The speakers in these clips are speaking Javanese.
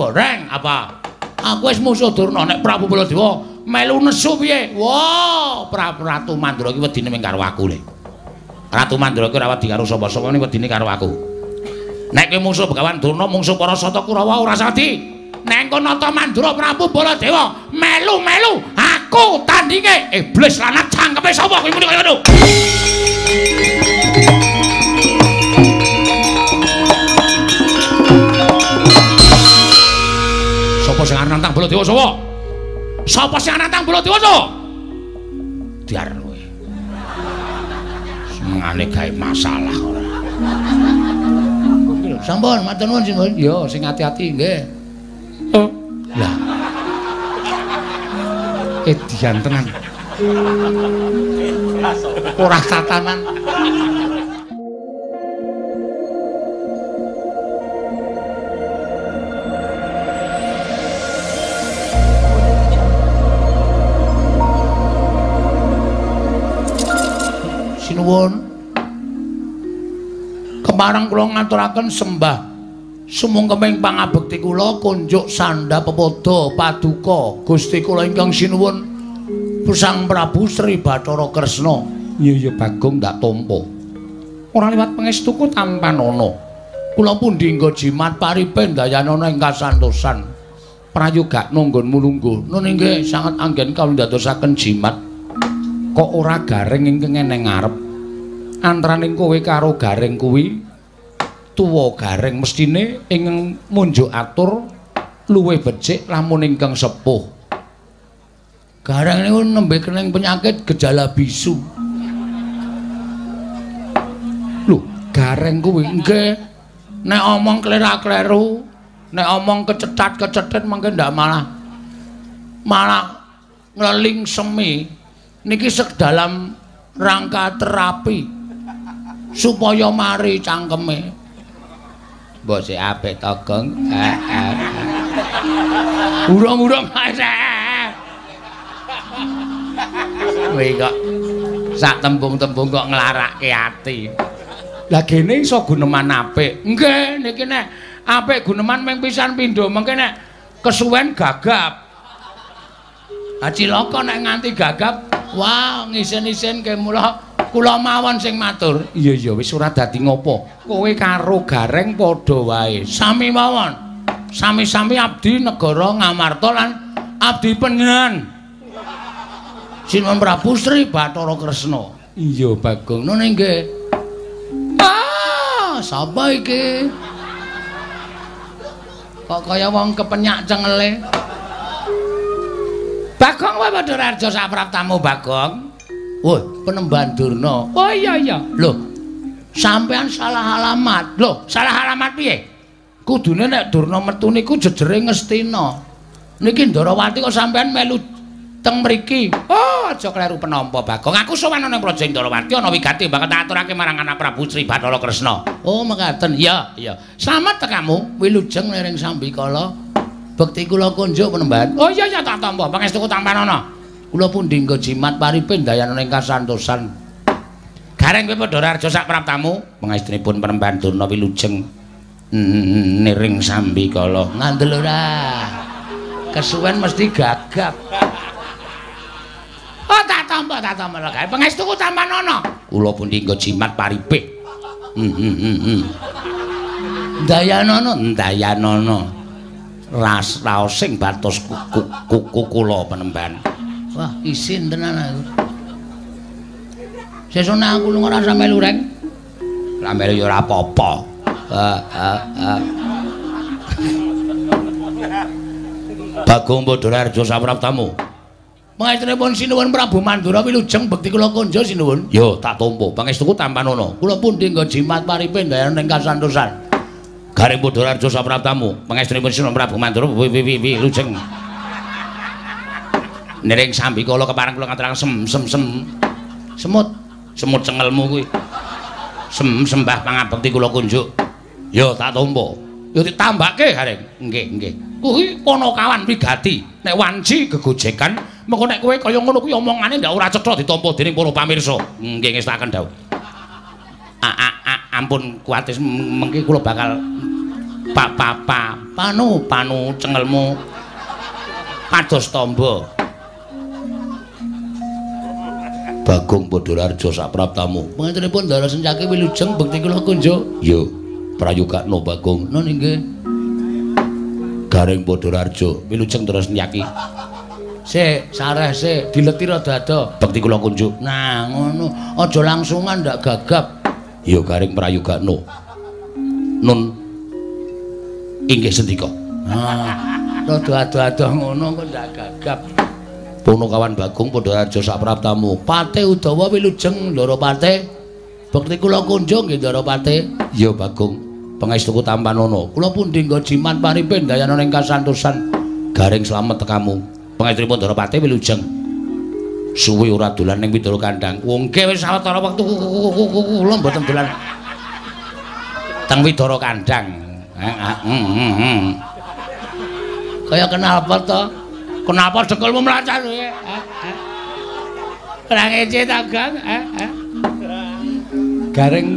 Goreng apa? Aku wis musuh Durna nek Prabu Baladewa melu nesu piye? Wah, Prabu Ratu Mandura iki wedine ming karo aku le. Ratu Mandura iki ora wedi karo sapa-sapa ning wedine karo aku. Nek kowe musuh Begawan Durna mungsuh para Sata Kurawa ora sadi. Nek kono Nata Mandura Prabu Baladewa melu-melu aku tandinge iblis lanat cangkepe sapa kowe muni kaya ngono. Sing arep nantang Baladewa sapa? Sapa sing arep nantang Baladewa sapa? Diar kowe. Semengane gawe masalah ora. Sampun, matur nuwun Simbon. Yo, sing ati-ati nggih. Oh. Lah. Edian tenan. Ora tatanan. Sinuwun. Kemarang kula ngaturaken sembah sumungkeming pangabekti kula kunjuk sanda pepodo paduka Gusti kula ingkang sinuwun Pusang Prabu Sri Bathara Kresna. Iya iya Bagong ndak tampa. Ora liwat pangestuku tanpa nono. Kula pundi nggo jimat paripen dayanana ing kasantosan. Prayoga nunggon mulungguh. Nun inggih sanget anggen kawula ndadosaken jimat. Kok ora gareng ingkang eneng ngarep. Antaraning kowe karo gareng kuwi tuwa gareng mestine ing munjuk atur luwih becik lamun ingkang sepuh. Gareng niku nembe kening penyakit gejala bisu. Lho, gareng kuwi nggih nek omong klera-kleru, nek omong kecetat-kecetet mangke ndak malah malah ngleling semi. Niki sedalam rangka terapi supaya mari cangkeme. Mbok sik apik to, Gong. Urung-urung ae. Kowe kok sak tembung-tembung kok nglarake ati. Lah gene iso guneman apik. Nggih, niki nek apik guneman ming pisan pindho, mengke nek kesuwen gagap. Ha cilaka nek nganti gagap, wah ngisen-isen ke mula kula mawon sing matur. Iya iya wis ora dadi ngopo. Kowe karo Gareng padha wae. Sami mawon. Sami-sami abdi negara Ngamarta lan abdi panjenengan. Sinuwun Prabu Sri Bathara Kresna. Iya, Bagong. Nune nggih. Ah, sapa iki? Kok kaya wong kepenyak cengele. Bagong wae padha raja sapraptamu, Bagong. Woi, penemban Durna. Oh iya iya. Loh, sampean salah alamat. Loh, salah alamat piye? Kudune nek Durna metu niku jejere Ngastina. Niki Ndarawati kok sampean melu teng mriki. Oh, aja kleru penampa, Bagong. Aku sowan ana Praja Ndarawati ana wigati bakal tak aturake marang anak Prabu Sri Bathara Kresna. Oh, mekaten. Iya, iya. Slamet tekamu, wilujeng lering sambikala. Bekti kula kunjuk penemban. Oh iya iya tak tampa. Pangestuku tampanana. Kula pundi nggo jimat paripin dayanane kasantosan. Gareng kowe padha raja sak praptamu, pangestunipun penemban Durna wilujeng niring sambikala. Ngandel ora. Kesuwen mesti gagap. Oh tak tampa tak tampa gawe pangestuku tampanana. Kula pundi nggo jimat paripih. Hmm hmm hmm. hmm. Dayanana, dayanana. Ras raosing batos kuku kuku kula penemban. Wah, isin tenan aku. Sesone aku lunga rasa melu reng. Lah melu ya ora apa-apa. Heeh, heeh. Bagong Padhararja sapraptamu. Pangestunipun sinuwun Prabu Mandura wilujeng bekti kula konjo sinuwun. Yo tak tampa. Pangestuku tampanana. Kula pundi nggo jimat paripin dayan ing kasantosan. Garing Padhararja sapraptamu. Pangestunipun sinuwun Prabu Mandura wilujeng. Niring sambi kala kepareng kula ngaturaken sem sem sem. Semut. Semut cengelmu kuwi. Sem sembah pangabekti kula kunjuk. Yo tak tampa. Yo ditambake garing. Nggih, nggih. Kuwi ponokawan wigati. Nek wanci gegojekan, mengko nek kowe kaya ngono kuwi omongane ndak ora cetha ditampa dening para pamirsa. Nggih ngestaken dawuh. Ampun kuatis mengki kula bakal Pak Papa, panu panu cengelmu. Pados tombo. Bagong Padhararja sapraptamu. Pangaturipun Ndara Sencaki wilujeng bekti kula kunjuk. Yo, prayogakno Bagong. Nun inggih. Garing Padhararja wilujeng Ndara Sencaki. Sik, sareh sik, dileti rada ado. Bekti kula kunjuk. Nah, ngono. Aja langsungan ndak gagap. Yo garing prayogakno. Nun inggih sendika. Ah. rada ado-ado ngono kok ndak gagap. Punokawan Bagong padha raja sapraptamu. Pate Udawa wilujeng Ndara Pate. Bekti kula kunjung nggih Ndara Pate. Ya Bagong, pangestuku tampanono. Kula pundi nggo jimat paripe dayana ing kasantosan garing slamet tekamu. Pangestunipun Ndara Pate wilujeng. Suwi ora dolan ning Widara Kandang. Wongke wis sawetara wektu kula mboten dolan. Teng Widara Kandang. Heeh. Hmm, hmm, kaya kenapa to? Kenapa dekulmu mlacar kowe? Ora ngece ta, Gang? Gareng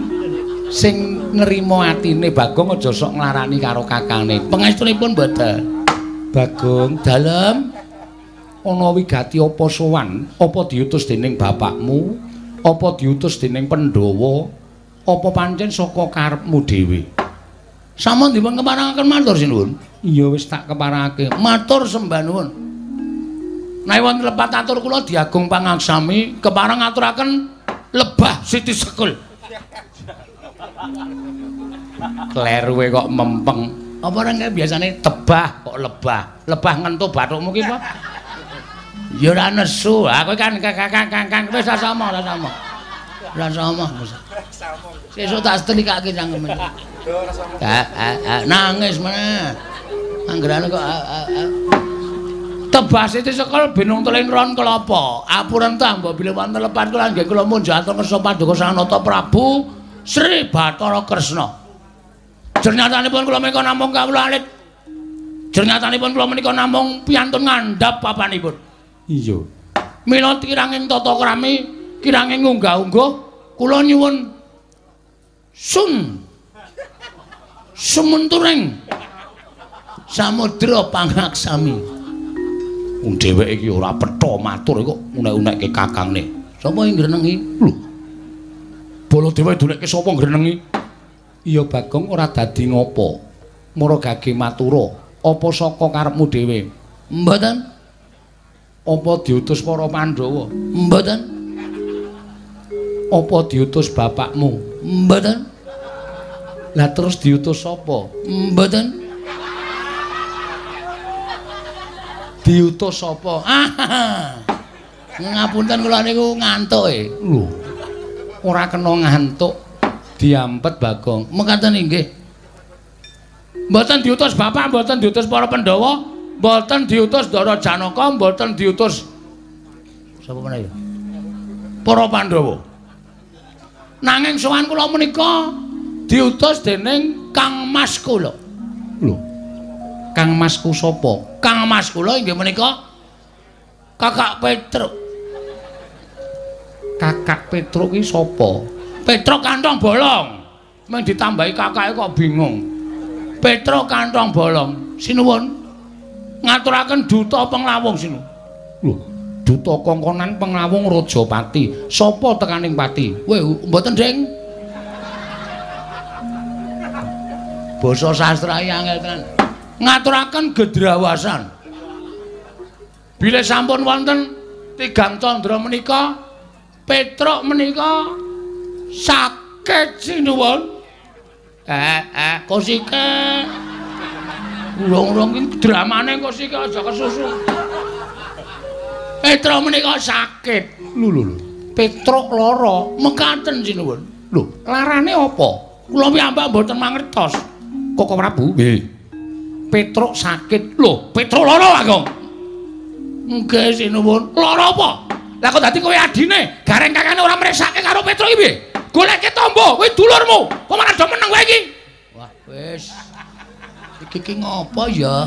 sing nrimo atine Bagong aja sok nglarani karo kakane. Pangestunipun mboten. Bagong, dalem ana wigati apa sowan? Apa diutus dening bapakmu? Apa diutus dening Pandhawa? Apa pancen saka karepmu dhewe? Sampun dipun keparangaken matur sinuwun. Iya wis tak keparake. Matur sembah nuwun. Nek wonten lepat atur kula diagung pangaksami keparang aturaken lebah Siti Sekul. Kleruwe kok mempeng. Apa ora biasane tebah kok lebah. Lebah ngentu bathukmu ki apa? Ya ora nesu. Aku kan kakang-kakang wis sama, ora sama. Ora sama. Sesuk tak setelikake cangkeme. nangis mana anggerane kok tebas itu sekol binung teling ron kelopo apuran tambah bila wonten lepat kula nggih kula munjat kersa paduka sanata Prabu Sri Bathara Kresna. Pun kula menika namung kawula alit. Pun kula menika namung piantun ngandhap papanipun. Iya. Mila kiranging tata krami kiranging unggah-ungguh kula nyuwun sun sementuring samudra pangaksami wong dheweke iki ora petha matur kok unek-unekke kakangne sapa sing ngrenengi? Lho. Baladewa dunekke sapa ngrenengi? Iya bagong ora dadi ngopo. Mara gage matura. Apa saka karepmu dhewe? Mboten. Apa diutus para pandhawa? Mboten. Apa diutus bapakmu? Mboten. Lah terus diutus sapa? Mboten. Diutus sapa? Ah. Ngapunten kula niku ngantuk e. Lho. Ora kena ngantuk. Diampet Bagong. Mekaten inggih. Mboten diutus bapak, mboten diutus para Pandhawa, mboten diutus Dara Janaka, mboten diutus sapa meneh ya? Para Pandhawa. Nanging sowan kula menika diutus dening Kang Mas kula. Lho. Kang Masku sapa? Kang Mas kula inggih menika Kakak Petruk. Kakak Petruk iki sapa? Petruk kantong bolong. Meng ditambahi kakake kok bingung. Petruk kantong bolong. Sinuwun. Ngaturaken duta penglawung sinu. Lho, duta kongkonan penglawung Rajapati. Sapa tekaning pati? Weh, mboten, Deng. basa sastra angel tenan ngaturaken gedrawasan bila sampun wonten tigang candra menika petruk menika sakit sinuwun. Eh eh kosike. Urung-urung iki dramane kosike aja kesusu. Petruk menika sakit. Lho lho lho. Petruk lara mekaten sinuwun. Lho. Larane apa? Kula piyambak mboten mangertos. Koko Prabu. Nggih. Petruk sakit. Lho, Petruk lara, Agong. Nggih, sinuwun. Lara apa? Lah kok dadi kowe adine, gareng kakane ora mresake karo Petruk iki piye? Goleke tombo, kowe dulurmu. Kok malah do meneng kowe iki? Wah, wis. Iki ki ngopo ya?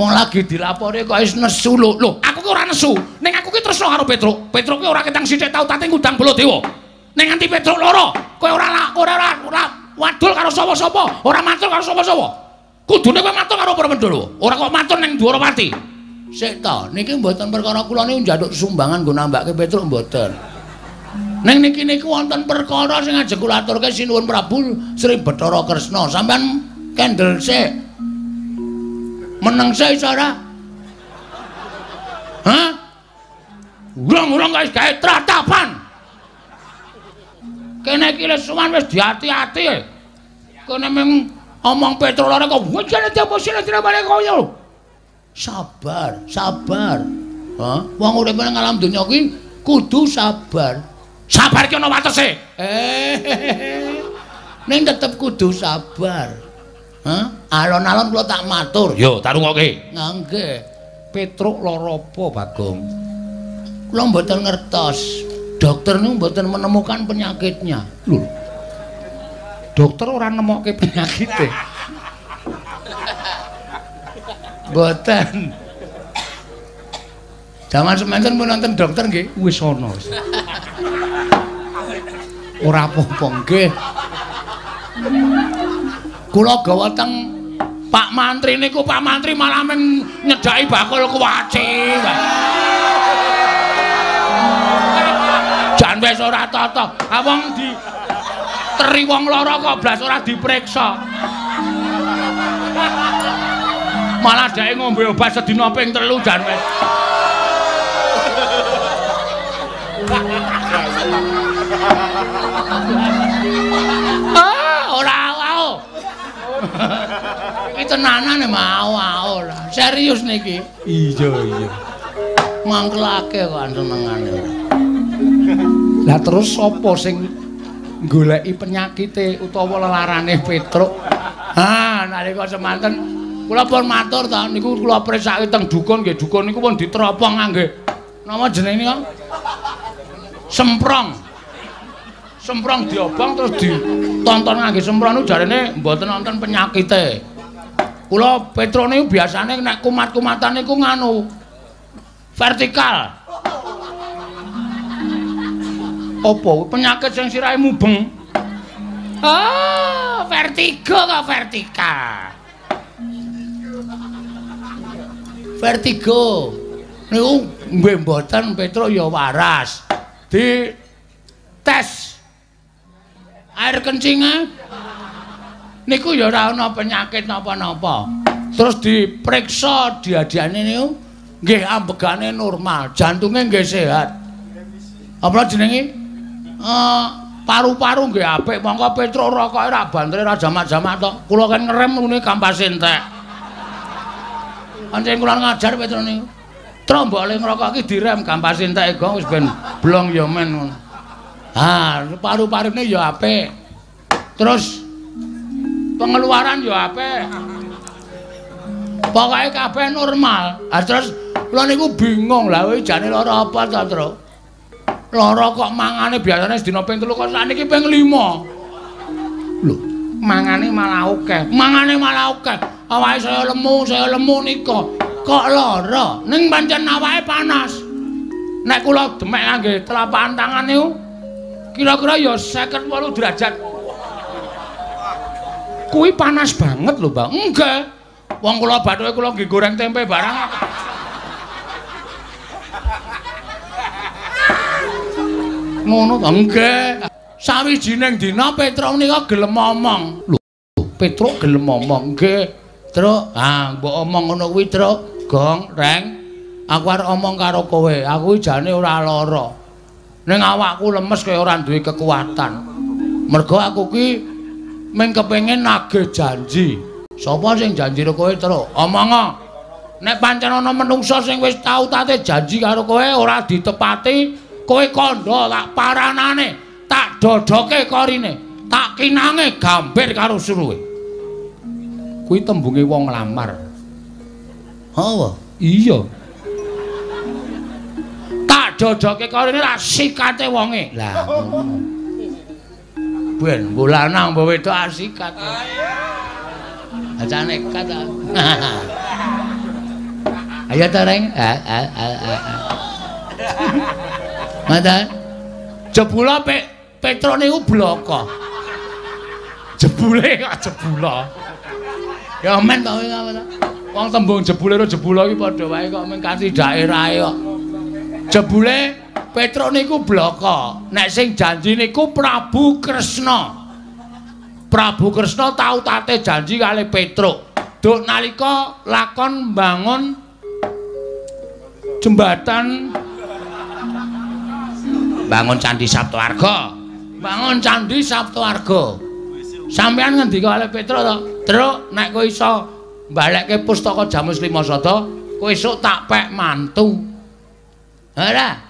Wong lagi dilapori kok wis nesu lho. Lho, aku ki ora nesu. Ning aku ki tresno karo Petruk. Petruk ki ora ketang sithik tau tate ngundang Baladewa. Ning nganti Petruk lara, kowe ora ora ora wadul karo sapa-sapa, ora matur karo sapa-sapa. Kudune kowe matur karo para Pandhawa, ora kok matur ning Dwarawati. Sik to, niki mboten perkara kula niku njaluk sumbangan nggo nambahke Petruk mboten. Ning niki niku wonten perkara sing ajeng kula aturke sinuwun Prabu Sri Bathara Kresna. Sampeyan kendel sik. Meneng sik cara. Hah? Urang-urang guys gawe tratapan. Kene iki wis suwan wis diati-ati. Kene mung omong Petro lare kok wajane diapa sile dirabane koyo. Sabar, sabar. Hah? Wong urip nang alam donya iki kudu sabar. Sabar ki ana watese. Eh. Ning tetep kudu sabar. Hah? Alon-alon kula tak matur. Yo, tak rungokke. Nggih. Petruk lara apa, Bagong? Kula mboten ngertos. Dokter niku mboten menemukan penyakitnya. Lho. Dokter ora nemokke penyakite. Mboten. Zaman semanten pun nonton dokter nggih, wis ana. Ora apa-apa nggih. Kula gawa teng Pak Mantri niku Pak Mantri malah men nyedaki bakul kuwaci. Jan wis ora tata. Wong di teri wong lara kok blas ora diperiksa. Malah dhek ngombe obat sedina ping telu jan wis. Ah, ora wae. Iki tenanan mau wae Serius niki. Iya, iya. Mangkelake kok senengane. Lah terus sapa sing goleki penyakite utawa lelarane Petruk? Ha, nalika semanten kula pun matur ta niku kula presake teng dukun nggih dukun niku pun diteropong nggih. Nama jenenge nika? Semprong. Semprong diobong terus ditonton ngangge semprong niku jarene mboten wonten penyakite. Kula Petruk niku biasane nek kumat-kumatan niku nganu vertikal. Apa penyakit sing sirahe mubeng? Oh, vertigo kok vertikal. Vertigo. Niku mbeh mboten Petro ya waras. Di tes air kencingnya niku ya ora ana penyakit napa-napa. Terus diperiksa diadiane niku nggih ambegane normal, jantunge nggih sehat. Apa jenenge? Eh paru-paru nggih apik mongko Petro rokoke ra bantre ra jamak-jamak tok. Kula kan ngerem ngene kampas entek. Pancen kula ngajar Petro niku. Trombole ngrokok iki direm kampas entek gong wis ben blong ya men ngono. Ha, paru-parune ya apik. Terus pengeluaran ya apik. Pokoke kabeh normal. Ah terus kula niku bingung lha jane lara apa ta, Tru? Lara kok mangane biasane sedina ping 3 kok sakniki ping 5. Lho, mangane malah akeh. Mangane malah akeh. Awake saya lemu, saya lemu nika. Kok lara? Ning pancen awake panas. Nek kula demek ngangge telapak tangan niku kira-kira ya 58 derajat. Kuwi panas banget lho, Bang. Enggak. Wong kula bathuke kula nggih goreng tempe barang. Ngono to, nggih. Sawijining dina Petruk nika gelem omong. Lho, Petruk gelem omong, nggih. Truk, ah mbok omong ngono kuwi, Truk. Gong, Reng. Aku arep omong karo kowe. Aku jane ora lara. Ning awakku lemes kaya ora duwe kekuatan. Mergo aku ki mung kepengin nagih janji. Sapa sing janji karo kowe, Truk? Omong. Nek pancen ana menungsa sing wis tau tate janji karo kowe ora ditepati, kowe kandha tak paranane, tak dodoke korine, tak kinange gambir karo suruhe. Kuwi tembunge wong nglamar. Apa? Iya. Tak dodoke korine ra sikate wonge. Lah. Ben bulanang mbok wedok asikat. Aja nekat. Ayo ta reng. Ah ah ah ah. Mata. Jebula pe Petro niku bloko. Jebule kok jebula. Ya men to ngapa to? Wong tembung jebule karo jebula iki padha wae kok men kanthi daerahe kok. Jebule Petruk niku bloko. Nek sing janji niku Prabu Kresna. Prabu Kresna tau tate janji kali Petruk. Duk nalika lakon bangun jembatan bangun candi Sabtuarga. Bangun candi Sabtuarga. Sampeyan ngendika kali Petruk to? Truk nek kowe iso mbalekke pustaka Jamus Lima Sada, kowe esuk tak pek mantu. Ora.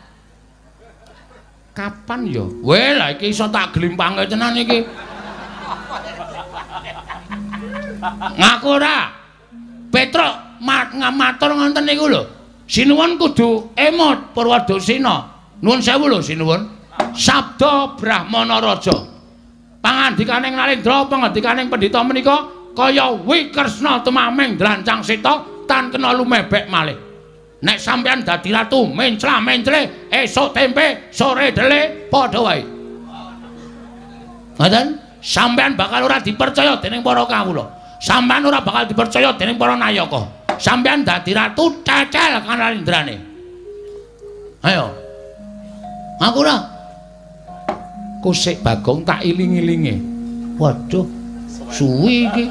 Kapan ya? Weh, lah iki iso tak glimpange tenan iki. Ngaku ora? Petruk mat ngamatur ngoten niku lho. Sinuwun kudu emot Purwadosina. Nuwun sewu lho sinuwun. Sabda Brahmana Raja. Pangandikaning Narendra, pangandikaning pendhita menika kaya Wikresna tumameng drancang seta tan kena lumebek malih. Nek sampeyan dadi ratu, mencla-mencle, esuk tempe, sore dele, padha wae. Ngoten? Sampeyan bakal ora dipercaya dening para kawula. Sampeyan ora bakal dipercaya dening para nayaka. Sampeyan dadi ratu cecel kanalindrane. Ayo. Aku ora. Kusik Bagong tak iling-ilinge. Waduh, suwi iki.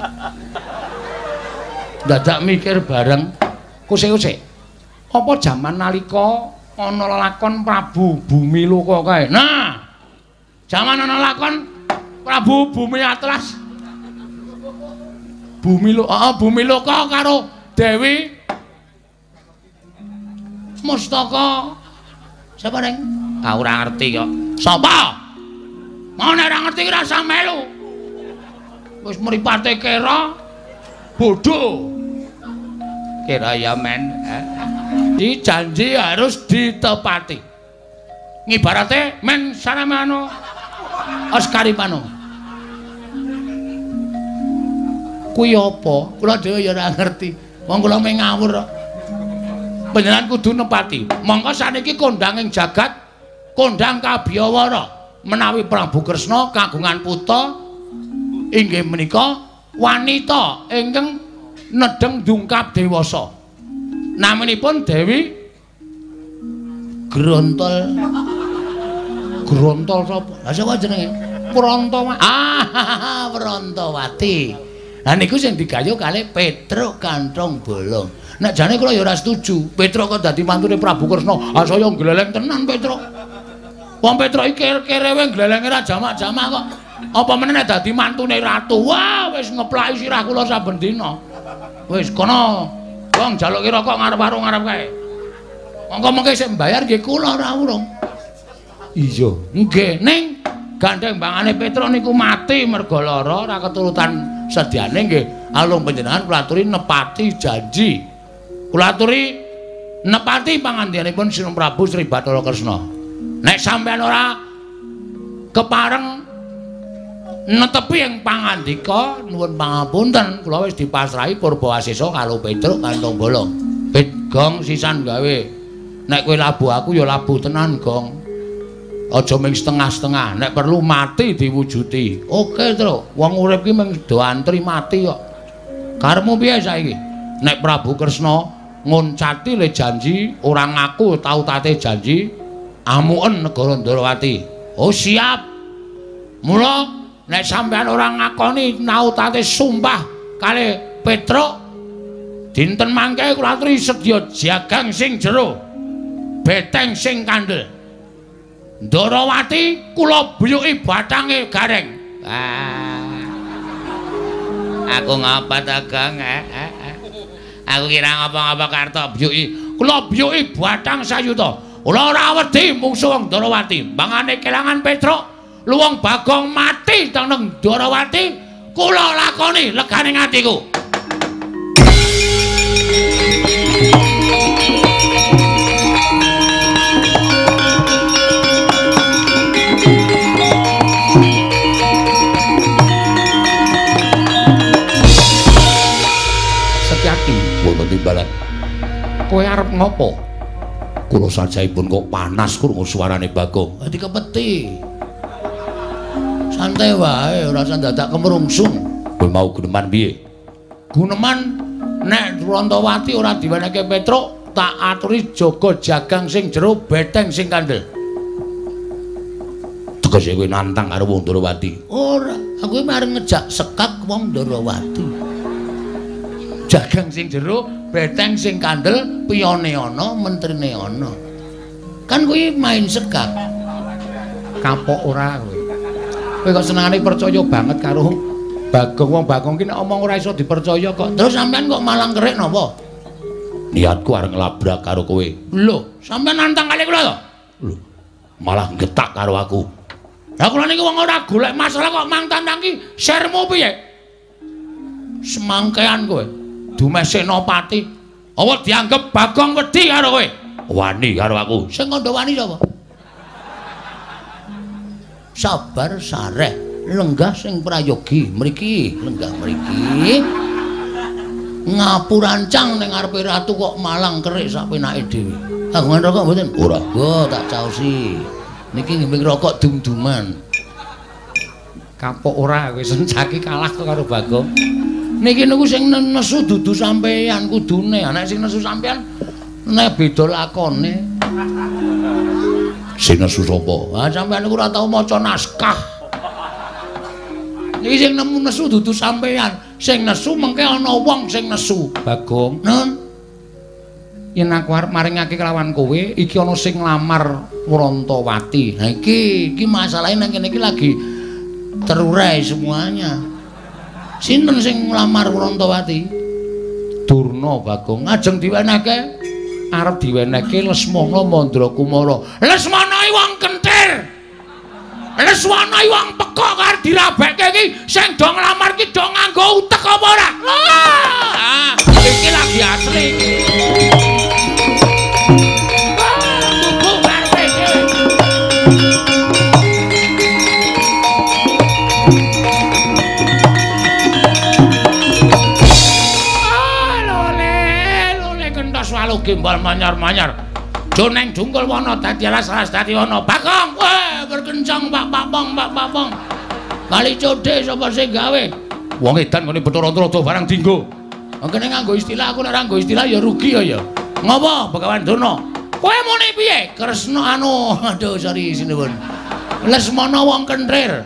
Dadak mikir bareng. Kusik-kusik. Apa jaman nalika ana lakon Prabu Bumi Loka kae? Nah. Jaman ana lakon Prabu Bumi Atlas. Bumi Loka, heeh, Bumi Loka karo Dewi Mustaka. Sapa ning? Ah ora ngerti kok. Sapa? Mau nek ora ngerti ora usah melu. Wis mripate kera bodho. Kera ya men. Di janji harus ditepati. Ngibarate men saramano Oskaripano. Kuwi apa? Kula dhewe ya ora ngerti. Wong kula mung ngawur kok. Panjenengan kudu nepati. Monggo saniki kondanging jagat kondang kabiyawara. menawi Prabu Kresna kagungan putra inggih menika wanita ingkang nedeng dungkap dewasa. Namanipun Dewi Grontol. Grontol sapa? Lah sapa jenenge? Prantawati. Ah, Prantawati. Lah niku sing digayo kalih Petruk Kantong Bolong. Nek jane kula ya ora setuju. Petruk kok dadi mantune Prabu Kresna. Ah saya gleleng tenan Petruk. Wong Petruk iki kerewe glelenge ra jamak-jamak kok. Apa meneh dadi mantune ratu. Wah, wis ngeplaki sirah kula saben dina. Wis kono. Wong jaluki rokok ngarep warung ngarep kae. Monggo mengke sik mbayar nggih kula ora urung. Iya, nggih. Ning gandeng bangane Petruk niku mati merga lara ora keturutan sediane nggih. Alung panjenengan kula aturi nepati janji. Kula aturi nepati pangandikanipun Sinung Prabu Sri Bathara Kresna. Nek sampean ora kepareng netepi ing pangandika nuwun pangapunten kula wis dipasrahi Purbawasesa karo Petruk kantong bolong. Pit gong sisan gawe. Nek kowe labu aku ya labu tenan gong. Aja ming setengah-setengah. Nek perlu mati diwujuti. Oke, Tru. Wong urip ki mung do antri mati kok. Karemu piye saiki? Nek Prabu Kresna ngoncati le janji, ora ngaku tau tate janji, amuken negara Ndrawati. Oh siap. Mula nek sampean ora ngakoni nautate sumpah kali Petruk dinten mangke kula aturi sedya jagang sing jero. Beteng sing kandel. Ndrawati kula buyuki batange gareng. Ah. Aku ngapa ta, Gang? Eh, eh, eh. Aku kira ngapa-ngapa karto buyuki. Kula buyuki batang sayuta. Kula ora wedi mungsuh wong Darawati. Mangane kelangan Petruk, luwung Bagong mati teneng Darawati, kula lakoni legane atiku. Setyaki wonten timbalan. Kowe arep ngopo? Kula sajaipun kok panas krungu suarane Bagong. Dadi kepeti. Santai wae, ora usah dadak kemrungsung. Kowe mau guneman piye? Guneman nek Rantawati ora diwenehke Petruk, tak aturi jaga jagang sing jero beteng sing kandel. Tegese kowe nantang karo wong Durawati. Ora, aku mareng ngejak sekak wong Durawati. Jagang sing jero, beteng sing kandel, piyone ana, mentrine ana. Kan kuwi main sekak. Kapok ora kowe. Kowe kok senengane percaya banget karo Bagong wong Bagong ki nek omong ora iso dipercaya kok. Terus sampean kok malang kerik napa? Niatku arep nglabrak karo kowe. Lho, sampean nantang kali kula to? Lho, malah getak karo aku. Lah kula niki wong ora golek masalah kok mang tantang ki sermu piye? Semangkean kowe. Dumes Senopati. Apa dianggep Bagong wedi karo kowe? Wani karo aku. Sing kandha wani sapa? Sabar sareh, lenggah sing prayogi mriki, lenggah mriki. Ngapurancang ning ngarepe ratu kok malang kerik sak penake dhewe. Kagungan rokok mboten? Ora. Go tak caosi. Niki ngembing rokok dum-duman. Kapok ora kowe sencaki kalah karo Bagong. Niki niku sing nesu dudu sampean kudune, nek sing nesu sampean nek beda lakone. Sing nesu sapa? Ah sampean niku ora tau maca naskah. Niki sing nemu nesu dudu sampean, sing nesu mengke ana wong sing nesu. Bagong, Nun, yen aku arep maringake kelawan kowe, iki ana sing nglamar Wrantawati. nah iki iki masalahe nang kene iki lagi terurai semuanya. Sinten sing nglamar Wrantawati? Durna Bagong Ngajeng diwenehke arep diwenehke Lesmana Mandrakumara. Lesmana iki wong kentir. Lesmana iki wong pekok karo dirabekke iki sing do nglamar iki do nganggo utek apa ora? Ah, iki lagi asli iki. Gimbal manyar-manyar. Joneng dungkul wana dadi alas-alas dadi wana. Bagong, weh berkencang Pak Papong, Pak Papong. Kali code sapa sing gawe? Wong edan ngene Bathara Rada barang dinggo. Kene nganggo istilah aku nek ora nganggo istilah ya rugi ya ya. Ngopo Begawan Durna? Kowe muni piye? Kresna anu, aduh sorry sinuwun. Lesmana wong kentir.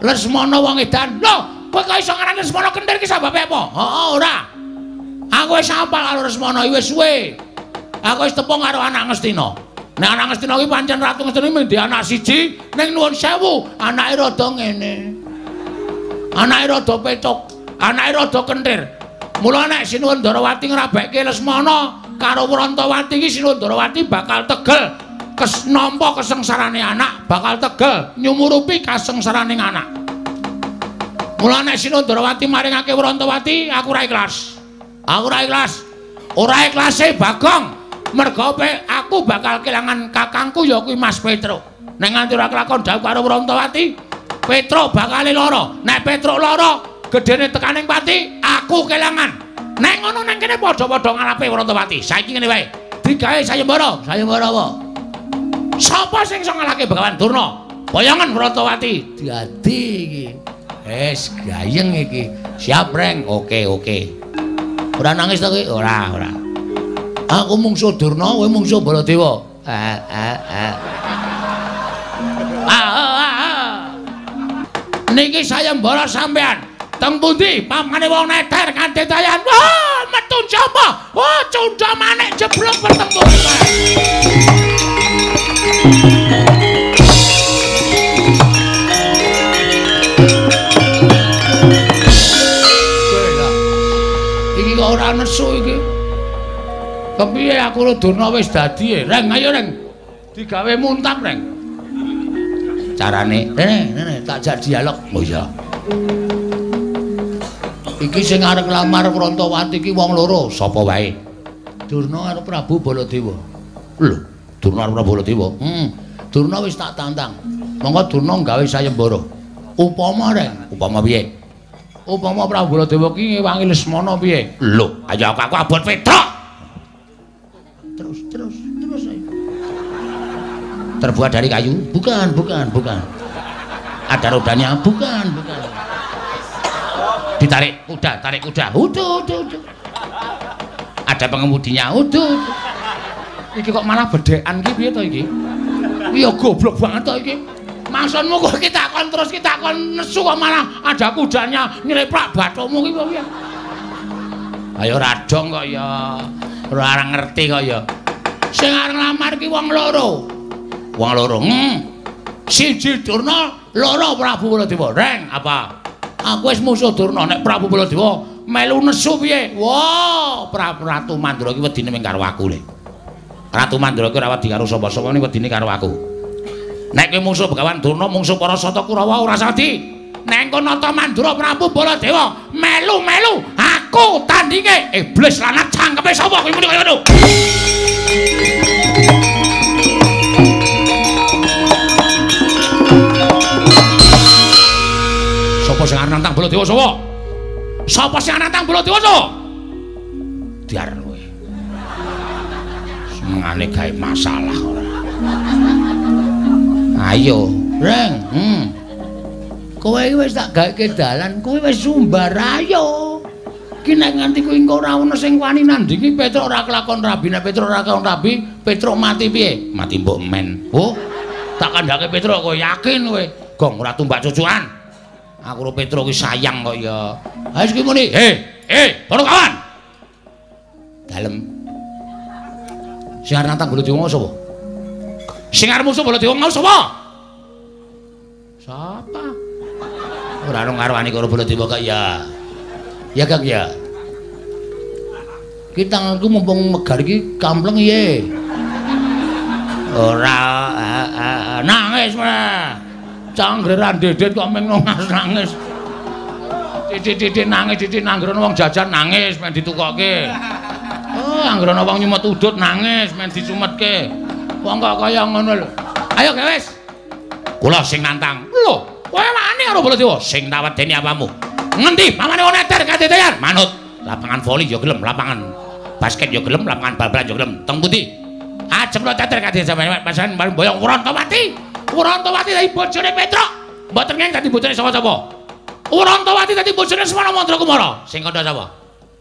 Lesmana wong edan. Lho, kowe kok iso ngarani Lesmana kentir ki sababe apa? Heeh, ora. Aku wis apal karo Lesmana wis suwe. Aku wis tepung karo anak Ngastina. Nek anak Ngastina kuwi pancen ratu Ngastina mung di anak siji, ning nuwun sewu, anake rada ngene. Anake rada pecuk, anake rada kentir. Mula nek Sinuwun Darawati ngrabekke Lesmana karo Wrantawati iki Sinuwun Darawati bakal tegel kes nampa kesengsarane anak, bakal tegel nyumurupi kasengsaraning anak. Mula nek Sinuwun Darawati maringake Wrantawati, aku ora ikhlas. Aku ora ikhlas. Ora ikhlase Bagong. Mergo aku bakal kelangan kakangku ya kuwi Mas Petro. Nek nganti ora kelakon dawuh karo Wrantawati, Petro bakal lara. Nek Petro lara, gedene tekaning pati, aku kelangan. Nek ngono nang kene padha-padha ngalape Wrantawati. Saiki ngene wae. Digawe sayembara. Sayembara apa? Sapa sing iso ngalahke Begawan Durna? Bayangan Wrantawati. Dadi iki. Wis gayeng iki. Siap, Reng. Oke, oke. Ora nangis to kowe? Ora, ora. Aku mungsuh Durna, kowe mungsuh Baladewa. Ah, ah, ah. Ah, ah, ah. Niki sayembara sampean. Teng pundi pamane wong neter kanthi dayan? Wah, metu jama. Wah, cunda manik jeblok pertembung. Kepiye aku Durna wis dadi, e? Reng, ayo Reng. Digawe muntap, Reng. Carane, rene, rene, tak jak dialog. Oh iya. Iki sing arep nglamar Wrantawati iki wong loro, sapa wae? Durna karo Prabu Baladewa. Lho, Durna karo Baladewa. Hmm, Durna wis tak tantang. Monggo Durna gawe sayembara. Upama Reng, Upama piye? upama Prabu Baladewa ki ngewangi Lesmana piye? Lho, ayo aku, aku abot Petruk. Terus, terus, terus ayo. Terbuat dari kayu. Bukan, bukan, bukan. Ada rodanya? Bukan, bukan. Ditarik kuda, tarik kuda. Udah, udah, udah. Ada pengemudinya. Udah. Iki kok malah bedekan ki piye to iki? Iya goblok banget to iki. Maksudmu kok kita kon terus kita kon nesu kok malah ada kudanya nyeleprak bathukmu ki piye? Ayo radong kok ya. Ora ngerti kok ya. Sing arep nglamar ki wong loro. Wong loro. Hmm. Siji Durna, loro Prabu Baladewa. Reng, apa? Aku wis musuh Durna nek Prabu Baladewa melu nesu piye? Wah, Prabu Ratu Mandra ki wedine ming karo aku le. Ratu Mandra ki ora wedi karo sapa-sapa ning wedine karo aku. Nek kowe musuh Begawan Durna, mungsuh para Sata Kurawa ora sadi. Nek engko nata Mandra Prabu Baladewa melu-melu aku tandinge iblis lanat cangkepe sapa kowe muni kaya ngono. Sapa sing arep nantang Baladewa sapa? Sapa sing arep nantang Baladewa sapa? Diar kowe. Semengane gawe masalah ora. Ayo, Reng. Hmm. Kowe iki wis tak gaweke dalan, kowe wis sumbar ayo. Ki nek nganti kowe engko ora ono sing wani nandingi Petruk ora kelakon rabi, nek Petruk ora kelakon rabi, Petruk mati piye? Mati mbok men. Oh, tak kandhake Petruk kowe yakin kowe. Gong ora tumbak cucukan. Aku karo Petruk ki sayang kok ya. Ha iki muni, "He, he, para kawan." Dalem. Sing arep nantang Baladewa sapa? Sing arep musuh Baladewa mau sapa? Sapa? Ora ono ngarwani karo Baladewa kok ya. Ya Kang ya. Ki tanganku mumpung megar iki kampleng iye. Ora nangis mah. Canggeran dedet kok meng nangis. Titik-titik nangis, titik nanggrono wong jajan nangis men ditukokke. Oh, anggrono wong nyumet udut nangis men disumetke. Wong kok kaya ngono lho. Ayo wis. Kula sing nantang. Lho, kowe wani karo Baladewa sing tawedeni apamu? Ngendi? Mamane ono eter kadedayan. Manut. Lapangan voli ya gelem, lapangan basket ya gelem, lapangan bal-balan ya gelem. Teng pundi? Ajeng lo teter kadedayan sampeyan pasan bareng boyong Urantawati. Urantawati dadi bojone Petruk. Mboten ngeng dadi bojone sapa-sapa. Urantawati dadi bojone Semana Mandra Kumara. Sing kandha sapa?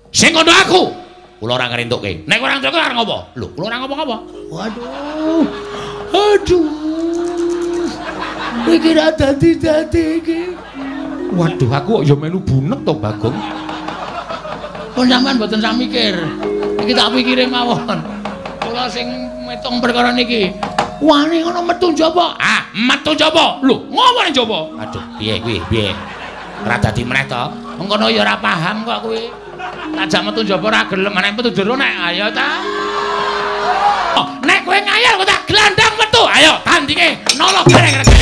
Sing kandha aku. Kula ora ngrentukke. Nek ora ngrentukke arep ngopo? Lho, kula ora ngapa-ngapa. Waduh. Aduh. Iki ra dadi-dadi iki. Waduh, aku kok ya melu bunek to, Bagong. Pun sampean mboten sak mikir. Iki tak pikire mawon. Kula sing metung perkara niki. Wani ngono metu njaba. Ah, metu njaba. Lho, ngopo njaba? Aduh, piye kuwi? Piye? Ora dadi meneh to. Mengkono ya ora paham kok kuwi. Tajak metu njaba ora gelem, nek metu jero nek ayo ta. Oh, nek kowe ngayal kok tak glandang metu. Ayo, tandinge nolok gareng-gareng.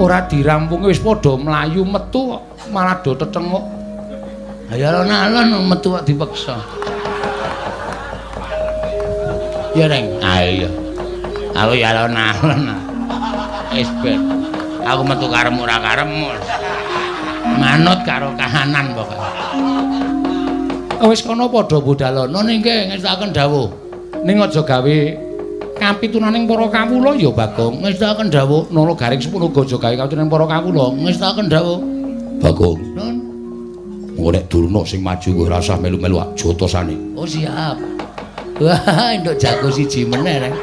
Ora dirampung wis padha mlayu metu malah do tetenguk. Ya alon-alon metu kok dipaksa. Ya Reng. Ah iya. Aku ya alon-alon. Wis ben. Aku metu karemu ora karemu. Manut karo kahanan pokoke. Wis kono padha budalana Ningke ngestaken dawuh. ning aja gawe kapitunaning para kawula ya Bagong. Ngestaken dawuh. Nolo garing sepuluh aja gawe kapitunaning para kawula. Ngestaken dawuh. Bagong. Nun. Engko nek Durna sing maju kowe ora usah melu-melu jotosane. Oh siap. Wah, nduk jago siji meneh Reng.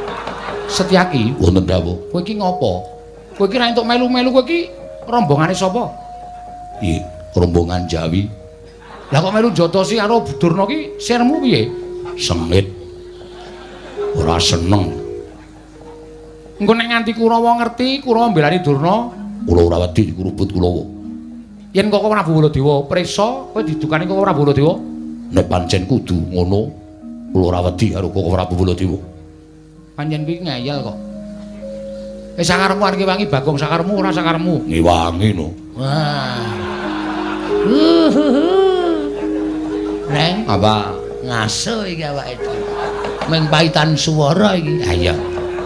Setyaki, Wonten dawuh. kowe iki ngopo? Kowe iki ra entuk melu-melu kowe iki rombongane sapa? Piye? Rombongan Jawi Lah kok melu jotosi karo Durna ki sirmu piye? sengit. Ora seneng. Engko nek nganti Kurawa ngerti, Kurawa mbelani Durna, Kula ora wedi kurubut Kulawa. yen kok Prabu Baladewa prisa, kowe didukani kok Prabu Baladewa. Nek pancen kudu ngono, kula ora wedi karo Koko Prabu Baladewa. Panjen kuwi ngeyel kok. Eh sakaremu arep wangi Bagong sakaremu ora sakaremu. Ngiwangi no. Wah. Reng, Apa? ngaso iki awake dhewe. Ming paitan swara iki. Ha iya.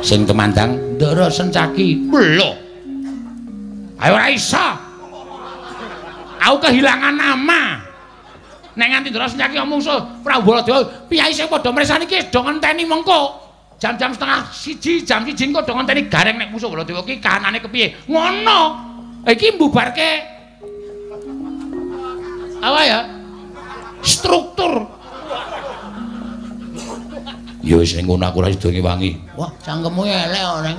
Sing temandang Ndara Sencaki. Lho. Ayo ora iso. Aku kehilangan nama. Nek nganti terus nyaki omongso Prabu Baladewa, piyai sing padha mresani iki do ngenteni mengko. Jam-jam setengah siji, jam siji engko do ngenteni gareng nek musuh Baladewa iki kahanane kepiye. Ngono. Iki mbubarke apa ya? Struktur. Ya wis ning ngono aku ora sida ngewangi. Wah, cangkemmu elek kok, Neng.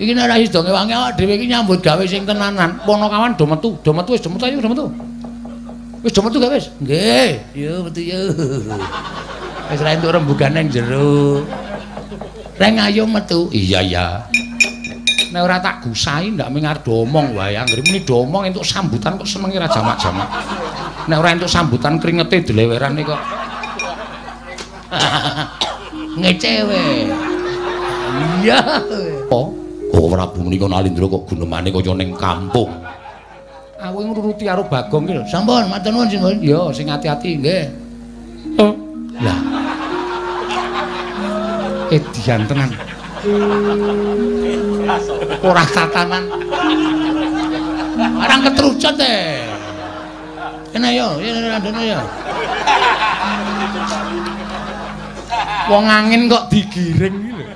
Iki nek ora iso ngewangi awak dhewe iki nyambut gawe sing tenanan. Ponokawan do metu, do metu wis do metu ayo do metu. Wis do metu gak wis? Nggih, yo metu yo. Wis ra entuk rembugan nang jero. Reng ayo metu. Iya ya. Nek ora tak gusahi ndak mengar do omong wae. Anggere muni do omong entuk sambutan kok senenge ra jamak-jamak. Nek ora entuk sambutan kringete delewerane kok. Ngecewe. Iya. Oh, Oh Prabu menika nalindra kok gunemane kaya ning kampung. aku ngruruti karo Bagong ki lho. Sampun, matur nuwun sing Mbun. Yo sing ati-ati nggih. Oh. Lah. Edian tenan. Ora tatanan. Arang ketrucut e. Kena yo, yo yo. Wong angin kok digiring iki lho.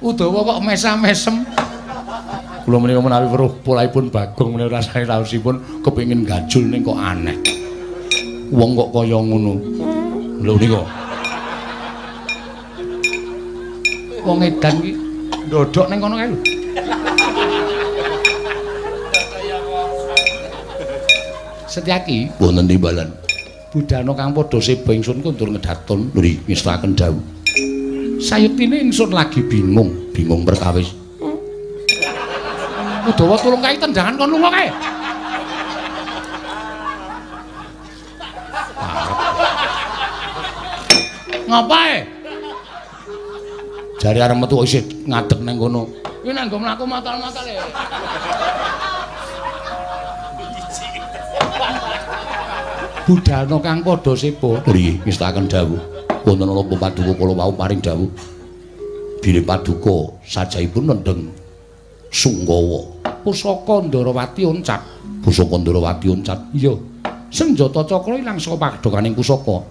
Udawa kok mesam-mesem. Kula menika menawi weruh polaipun Bagong menika rasane raosipun kepengin gajul ning kok aneh. Wong kok kaya ngono. Lho nika. Wong edan iki ndodok ning kono kae lho. Setyaki, Wonten timbalan. Budana kang padha seba ingsun kundur ngedaton Nuri ngestaken dawuh. sayetine ingsun lagi bingung Bingung perkawis. Udawa tulung kae tendangan kon lunga kae Ngapae? jare arep metu isih ngadeg nang kono Kuwi nang nggo mlaku matal-matal e. budana kang padha seba Nuri ngestaken dawuh. Wonten ana paduka kala wau paring dawuh. Bile paduka sajaipun nendeng Sunggawa. pusaka Ndarawati oncat Pusaka Ndarawati oncat. iya senjata cakra ilang saka pagedokaning pusaka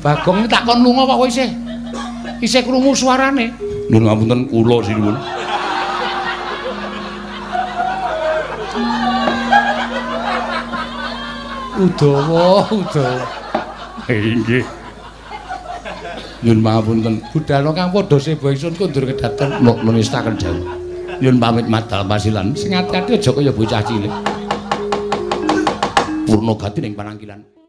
Bagong tak kon lunga kok isih isih krungu suarane Nun ngapunten kula sinuwun. Udawa, Udawa. Inggih. Nyun pangapunten, budana kang padha seba ingsun kundur kedaton Nun ngestaken dawuh. Nyun pamit madal pasilan. sing ati-ati aja kaya bocah cilik. Purna gati ning panangkilan.